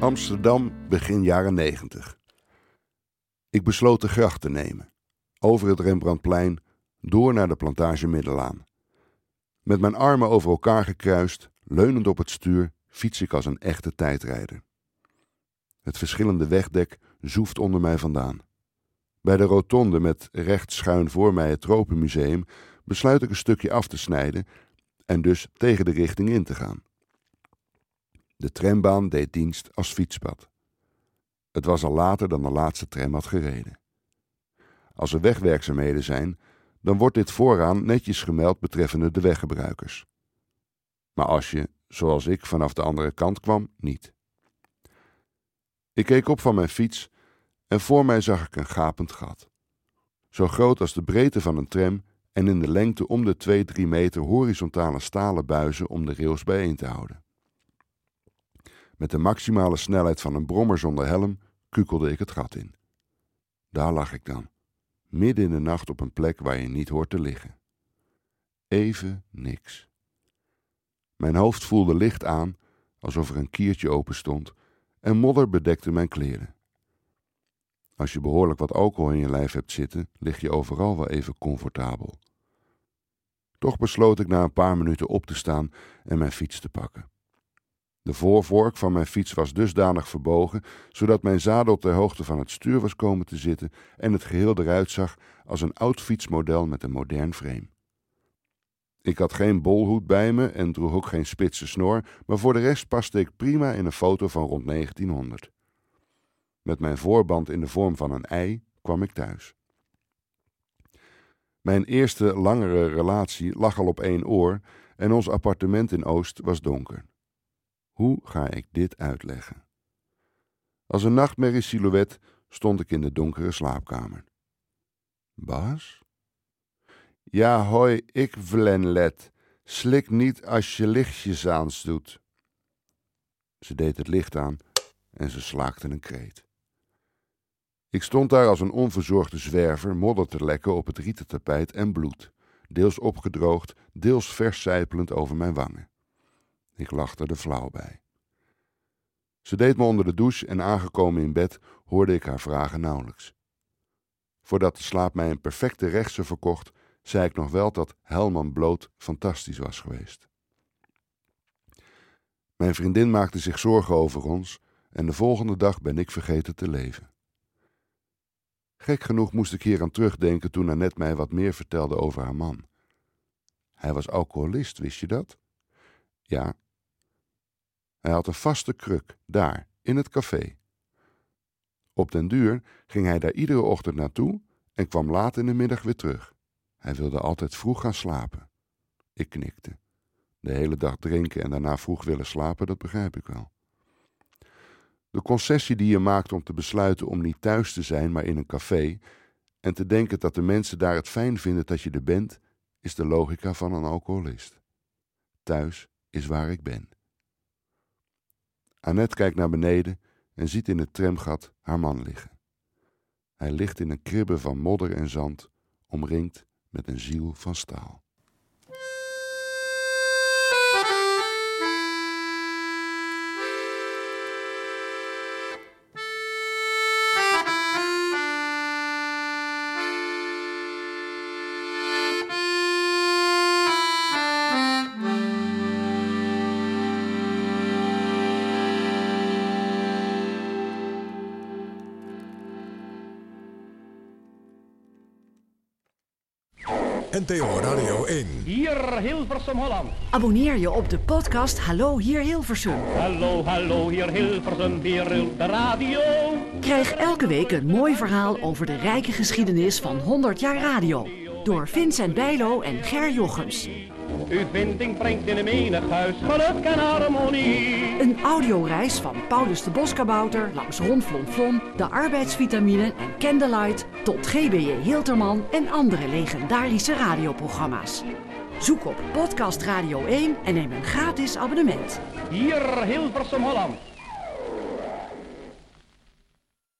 Amsterdam begin jaren 90. Ik besloot de gracht te nemen, over het Rembrandtplein, door naar de plantage Middelaan. Met mijn armen over elkaar gekruist, leunend op het stuur, fiets ik als een echte tijdrijder. Het verschillende wegdek zoeft onder mij vandaan. Bij de rotonde met rechts schuin voor mij het Tropenmuseum besluit ik een stukje af te snijden en dus tegen de richting in te gaan. De trambaan deed dienst als fietspad. Het was al later dan de laatste tram had gereden. Als er wegwerkzaamheden zijn, dan wordt dit vooraan netjes gemeld betreffende de weggebruikers. Maar als je, zoals ik, vanaf de andere kant kwam, niet. Ik keek op van mijn fiets en voor mij zag ik een gapend gat. Zo groot als de breedte van een tram en in de lengte om de 2-3 meter horizontale stalen buizen om de rails bijeen te houden. Met de maximale snelheid van een brommer zonder helm kukelde ik het gat in. Daar lag ik dan, midden in de nacht op een plek waar je niet hoort te liggen. Even niks. Mijn hoofd voelde licht aan, alsof er een kiertje open stond, en modder bedekte mijn kleren. Als je behoorlijk wat alcohol in je lijf hebt zitten, lig je overal wel even comfortabel. Toch besloot ik na een paar minuten op te staan en mijn fiets te pakken. De voorvork van mijn fiets was dusdanig verbogen, zodat mijn zadel ter hoogte van het stuur was komen te zitten en het geheel eruit zag als een oud fietsmodel met een modern frame. Ik had geen bolhoed bij me en droeg ook geen spitse snor, maar voor de rest paste ik prima in een foto van rond 1900. Met mijn voorband in de vorm van een ei kwam ik thuis. Mijn eerste langere relatie lag al op één oor en ons appartement in Oost was donker. Hoe ga ik dit uitleggen? Als een nachtmerrie-silhouet stond ik in de donkere slaapkamer. Bas? Ja, hoi, ik Vlenlet. Slik niet als je lichtjes aansdoet. Ze deed het licht aan en ze slaakte een kreet. Ik stond daar als een onverzorgde zwerver modder te lekken op het rieten tapijt en bloed, deels opgedroogd, deels vers zijpelend over mijn wangen. Ik lachte er flauw bij. Ze deed me onder de douche en aangekomen in bed hoorde ik haar vragen nauwelijks. Voordat de slaap mij een perfecte rechtse verkocht, zei ik nog wel dat Helman Bloot fantastisch was geweest. Mijn vriendin maakte zich zorgen over ons en de volgende dag ben ik vergeten te leven. Gek genoeg moest ik hier aan terugdenken toen Annette mij wat meer vertelde over haar man. Hij was alcoholist, wist je dat? Ja. Hij had een vaste kruk, daar, in het café. Op den duur ging hij daar iedere ochtend naartoe en kwam laat in de middag weer terug. Hij wilde altijd vroeg gaan slapen. Ik knikte. De hele dag drinken en daarna vroeg willen slapen, dat begrijp ik wel. De concessie die je maakt om te besluiten om niet thuis te zijn, maar in een café, en te denken dat de mensen daar het fijn vinden dat je er bent, is de logica van een alcoholist. Thuis is waar ik ben. Annette kijkt naar beneden en ziet in het tramgat haar man liggen. Hij ligt in een kribbe van modder en zand, omringd met een ziel van staal. NTO Radio 1. Hier Hilversum Holland. Abonneer je op de podcast Hallo hier Hilversum. Hallo, hallo, hier Hilversum, hier de radio. Krijg elke week een mooi verhaal over de rijke geschiedenis van 100 jaar radio. Door Vincent Bijlo en Ger Jochems. Uw vinding brengt in een menig huis geluk en harmonie. Audioreis van Paulus de Boskabouter langs Ron Flon Flon, de arbeidsvitamine en Candlelight tot GBJ Hilterman en andere legendarische radioprogramma's. Zoek op Podcast Radio 1 en neem een gratis abonnement. Hier Hilversum Holland.